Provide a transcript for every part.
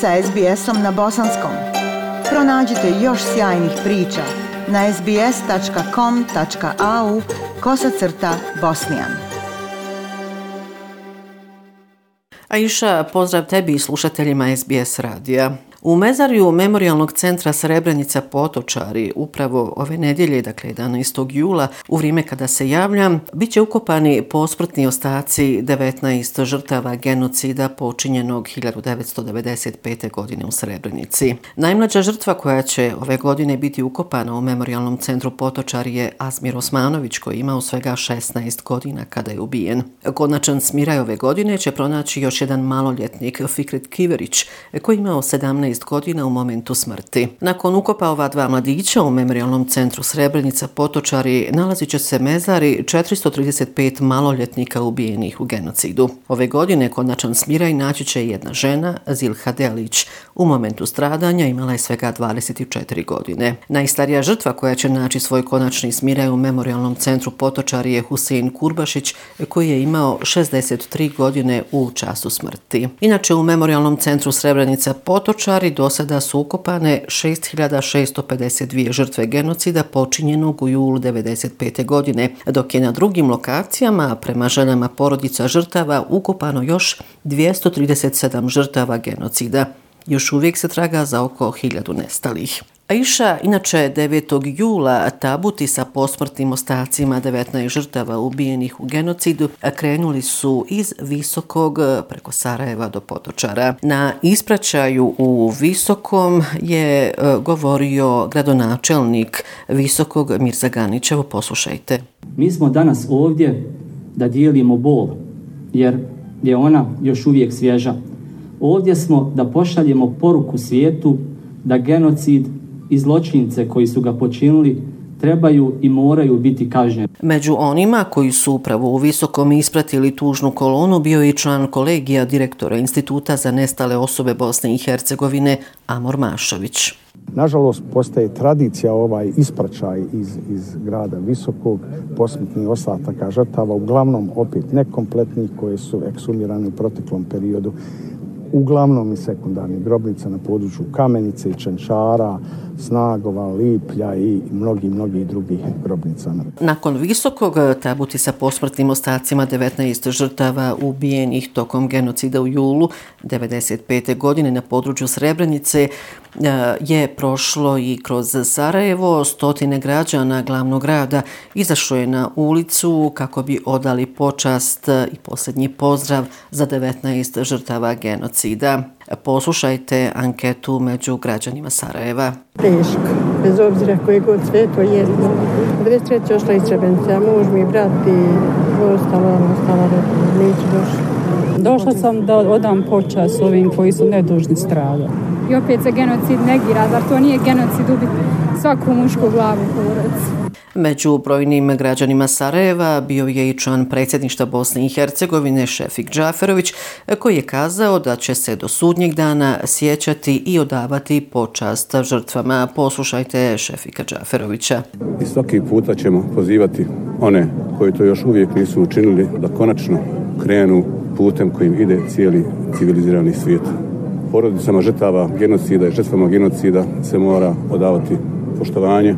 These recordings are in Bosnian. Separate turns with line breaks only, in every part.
sa SBS-om na bosanskom. Pronađite još sjajnih priča na sbs.com.au kosacrta bosnijan.
Aisha, pozdrav tebi i slušateljima SBS radija. U mezarju Memorialnog centra Srebrenica Potočari upravo ove nedjelje, dakle 11. jula, u vrijeme kada se javljam, bit će ukopani posmrtni ostaci 19 žrtava genocida počinjenog 1995. godine u Srebrenici. Najmlađa žrtva koja će ove godine biti ukopana u Memorialnom centru Potočari je Azmir Osmanović koji imao svega 16 godina kada je ubijen. Konačan smiraj ove godine će pronaći još jedan maloljetnik Fikret Kiverić koji imao 17 12 godina u momentu smrti. Nakon ukopa ova dva mladića u Memorialnom centru Srebrenica Potočari nalazit će se mezari 435 maloljetnika ubijenih u genocidu. Ove godine konačan smiraj naći će jedna žena, Zilha Delić. U momentu stradanja imala je svega 24 godine. Najstarija žrtva koja će naći svoj konačni smiraj u Memorialnom centru Potočari je Husein Kurbašić koji je imao 63 godine u času smrti. Inače u Memorialnom centru Srebrenica Potočari stvari do sada su ukopane 6652 žrtve genocida počinjenog u julu 1995. godine, dok je na drugim lokacijama, prema ženama porodica žrtava, ukopano još 237 žrtava genocida. Još uvijek se traga za oko 1000 nestalih. Aisha, inače 9. jula tabuti sa posmrtnim ostacima 19 žrtava ubijenih u genocidu krenuli su iz Visokog preko Sarajeva do Potočara. Na ispraćaju u Visokom je e, govorio gradonačelnik Visokog Mirza Ganićevo. Poslušajte.
Mi smo danas ovdje da dijelimo bol, jer je ona još uvijek svježa. Ovdje smo da pošaljemo poruku svijetu da genocid i zločince koji su ga počinili trebaju i moraju biti kažnjeni.
Među onima koji su upravo u Visokom ispratili tužnu kolonu bio i član kolegija direktora Instituta za nestale osobe Bosne i Hercegovine Amor Mašović.
Nažalost, postaje tradicija ovaj ispraćaj iz, iz grada Visokog, posmrtni ostataka žrtava, uglavnom opet nekompletnih koje su eksumirane u proteklom periodu, uglavnom i sekundarnih grobnica na području Kamenice i Čenčara, Snagova, Liplja i mnogi, mnogi drugih grobnica.
Nakon visokog tabuti sa posmrtnim ostacima 19 žrtava ubijenih tokom genocida u julu 1995. godine na području Srebrenice e, je prošlo i kroz Sarajevo. Stotine građana glavnog grada izašlo je na ulicu kako bi odali počast i posljednji pozdrav za 19 žrtava genocida. Poslušajte anketu među građanima Sarajeva.
Teško, bez obzira koje god sve to je. Od 23. ošla iz Srebrenica, muž mi, brat i ostalo, ostalo, neću došla.
Došla sam da odam počas ovim koji su nedužni strada.
I opet se genocid negira, zar to nije genocid ubiti svaku mušku glavu u?
Među brojnim građanima Sarajeva bio je i član predsjedništva Bosne i Hercegovine Šefik Džaferović koji je kazao da će se do sudnjeg dana sjećati i odavati počast žrtvama. Poslušajte Šefika Džaferovića.
I svaki puta ćemo pozivati one koji to još uvijek nisu učinili da konačno krenu putem kojim ide cijeli civilizirani svijet. Porodicama žrtava genocida i žrtvama genocida se mora odavati poštovanje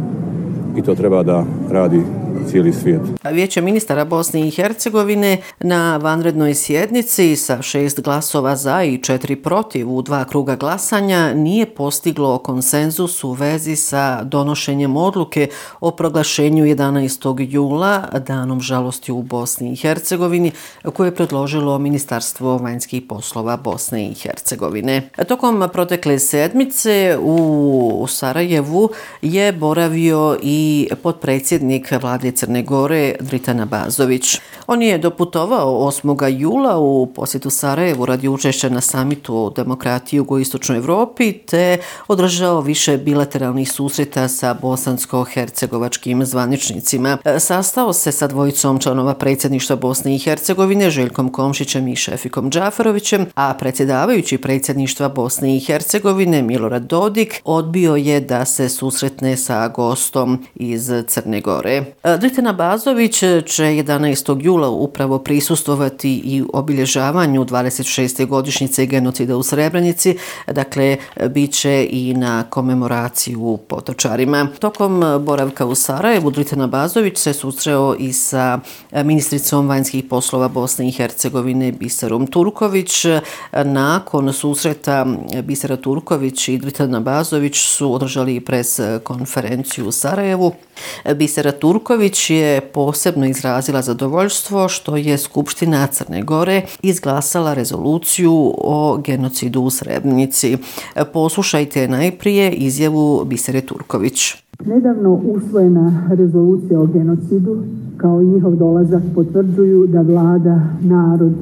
to treba dá rády cijeli svijet.
Vijeće ministara Bosne i Hercegovine na vanrednoj sjednici sa šest glasova za i četiri protiv u dva kruga glasanja nije postiglo konsenzus u vezi sa donošenjem odluke o proglašenju 11. jula danom žalosti u Bosni i Hercegovini koje je predložilo Ministarstvo vanjskih poslova Bosne i Hercegovine. Tokom protekle sedmice u Sarajevu je boravio i podpredsjednik vlade Crne Gore Dritana Bazović. On je doputovao 8. jula u posjetu Sarajevu radi učešća na samitu o demokratiji u jugoistočnoj Evropi te održao više bilateralnih susreta sa bosansko-hercegovačkim zvaničnicima. E, sastao se sa dvojicom članova predsjedništva Bosne i Hercegovine Željkom Komšićem i Šefikom Džafarovićem, a predsjedavajući predsjedništva Bosne i Hercegovine Milorad Dodik odbio je da se susretne sa gostom iz Crne Gore. E, Dritena Bazović će 11. jula upravo prisustovati i obilježavanju 26. godišnjice genocida u Srebrenici, dakle, bit će i na komemoraciju u Potočarima. Tokom boravka u Sarajevu, Dritena Bazović se susreo i sa ministricom vanjskih poslova Bosne i Hercegovine Biserom Turković. Nakon susreta Bisera Turković i Dritena Bazović su održali pres konferenciju u Sarajevu. Bisera Turković je posebno izrazila zadovoljstvo što je Skupština Crne Gore izglasala rezoluciju o genocidu u Srebrnici. Poslušajte najprije izjavu Bisere Turković.
Nedavno usvojena rezolucija o genocidu kao i njihov dolazak potvrđuju da vlada, narod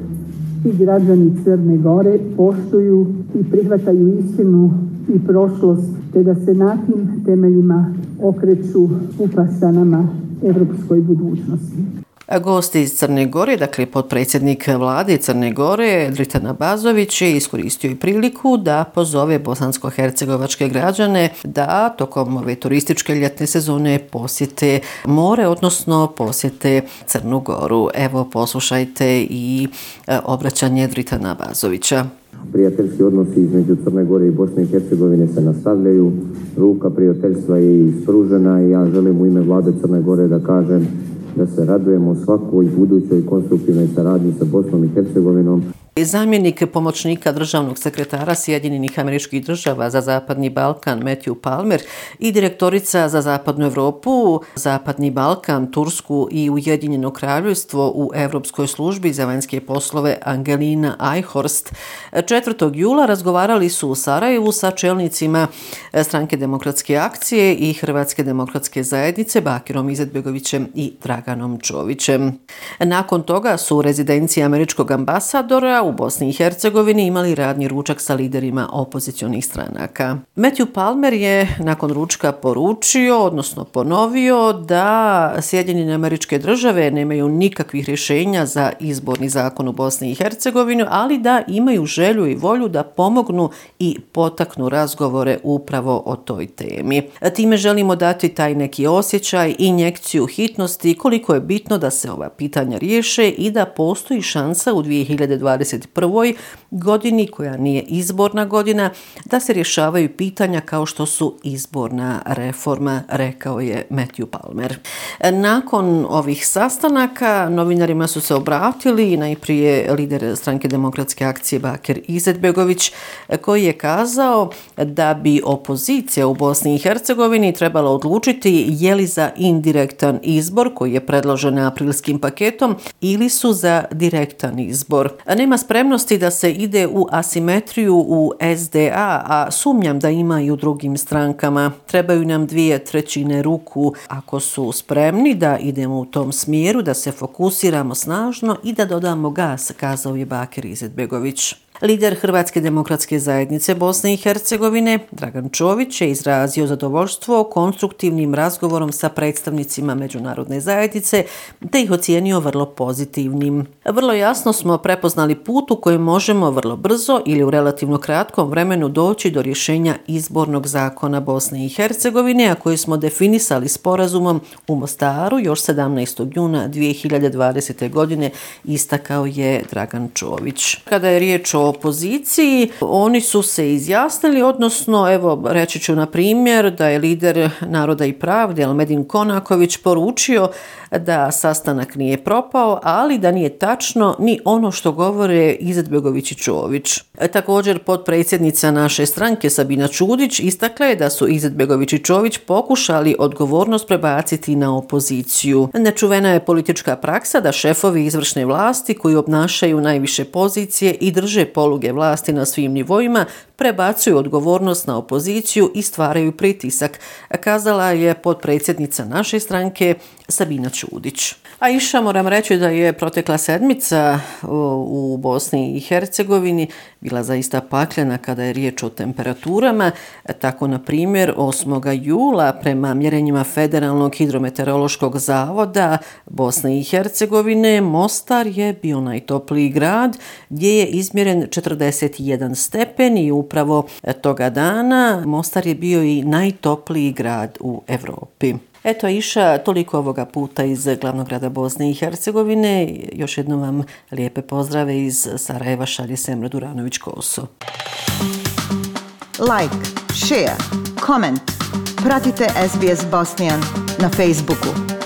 i građani Crne Gore poštuju i prihvataju istinu i prošlost, te da se na tim temeljima okreću upasanama evropskoj budućnosti.
Gosti iz Crne Gore, dakle podpredsjednik vlade Crne Gore, Dritana Bazović je iskoristio i priliku da pozove bosansko-hercegovačke građane da tokom ove turističke ljetne sezone posjete more, odnosno posjete Crnu Goru. Evo poslušajte i e, obraćanje Dritana Bazovića.
Prijateljski odnosi između Crne Gore i Bosne i Hercegovine se nastavljaju. Ruka prijateljstva je ispružena i ja želim u ime vlade Crne Gore da kažem da se radujemo svakoj budućoj konstruktivnoj saradnji sa Bosnom i Hercegovinom.
Zamjenik pomoćnika državnog sekretara Sjedinjenih američkih država za Zapadni Balkan Matthew Palmer i direktorica za Zapadnu Evropu, Zapadni Balkan, Tursku i Ujedinjeno kraljevstvo u Evropskoj službi za vanjske poslove Angelina Eichhorst 4. jula razgovarali su u Sarajevu sa čelnicima Stranke demokratske akcije i Hrvatske demokratske zajednice Bakirom Izetbegovićem i Draganom Čovićem. Nakon toga su u rezidenciji američkog ambasadora u Bosni i Hercegovini imali radni ručak sa liderima opozicionih stranaka. Matthew Palmer je nakon ručka poručio, odnosno ponovio, da Sjedinjene američke države nemaju nikakvih rješenja za izborni zakon u Bosni i Hercegovini, ali da imaju želju i volju da pomognu i potaknu razgovore upravo o toj temi. Time želimo dati taj neki osjećaj, injekciju hitnosti koliko je bitno da se ova pitanja riješe i da postoji šansa u 2020 2021. godini, koja nije izborna godina, da se rješavaju pitanja kao što su izborna reforma, rekao je Matthew Palmer. Nakon ovih sastanaka novinarima su se obratili najprije lider stranke demokratske akcije Bakir Izetbegović koji je kazao da bi opozicija u Bosni i Hercegovini trebala odlučiti je li za indirektan izbor koji je predložen aprilskim paketom ili su za direktan izbor. Nema spremnosti da se ide u asimetriju u SDA, a sumnjam da ima i u drugim strankama. Trebaju nam dvije trećine ruku ako su spremni da idemo u tom smjeru, da se fokusiramo snažno i da dodamo gas, kazao je Bakir Izetbegović. Lider Hrvatske demokratske zajednice Bosne i Hercegovine, Dragan Čović, je izrazio zadovoljstvo konstruktivnim razgovorom sa predstavnicima međunarodne zajednice, te ih ocijenio vrlo pozitivnim. Vrlo jasno smo prepoznali put u kojem možemo vrlo brzo ili u relativno kratkom vremenu doći do rješenja izbornog zakona Bosne i Hercegovine, a koji smo definisali sporazumom u Mostaru još 17. juna 2020. godine, istakao je Dragan Čović. Kada je riječ o opoziciji, oni su se izjasnili, odnosno, evo, reći ću na primjer da je lider Naroda i pravde, Almedin Konaković, poručio da sastanak nije propao, ali da nije tačno ni ono što govore Izetbegović i Čović. E, također, podpredsjednica naše stranke Sabina Čudić istakla je da su Izetbegović i Čović pokušali odgovornost prebaciti na opoziciju. Nečuvena je politička praksa da šefovi izvršne vlasti koji obnašaju najviše pozicije i drže poluge vlasti na svim nivoima prebacuju odgovornost na opoziciju i stvaraju pritisak, kazala je podpredsjednica naše stranke Sabina Čudić. A iša moram reći da je protekla sedmica u Bosni i Hercegovini bila zaista pakljena kada je riječ o temperaturama. E, tako, na primjer, 8. jula prema mjerenjima Federalnog hidrometeorološkog zavoda Bosne i Hercegovine, Mostar je bio najtopliji grad gdje je izmjeren 41 stepen i upravo toga dana Mostar je bio i najtopliji grad u Evropi. Eto, Iša, toliko ovoga puta iz glavnog grada Bosne i Hercegovine. Još jednom vam lijepe pozdrave iz Sarajeva šalje Semra Duranović-Koso.
Like, share, comment. Pratite SBS Bosnian na Facebooku.